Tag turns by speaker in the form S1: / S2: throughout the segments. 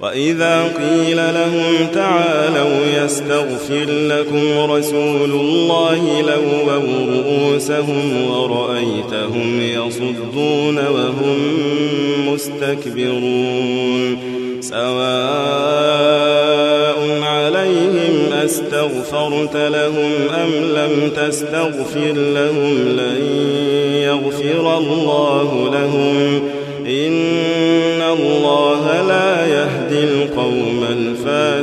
S1: وإذا قيل لهم تعالوا يستغفر لكم رسول الله لووا رؤوسهم ورأيتهم يصدون وهم مستكبرون سواء عليهم أستغفرت لهم أم لم تستغفر لهم لن يغفر الله لهم إن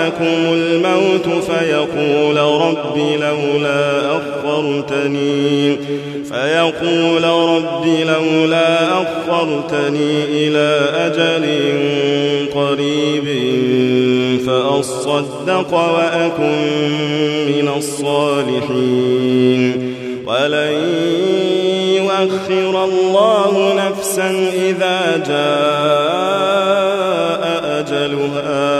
S1: أحدكم الموت فيقول رب لولا أخرتني فيقول رب لولا أخرتني إلى أجل قريب فأصدق وأكن من الصالحين. ولن يؤخر الله نفسا إذا جاء أجلها.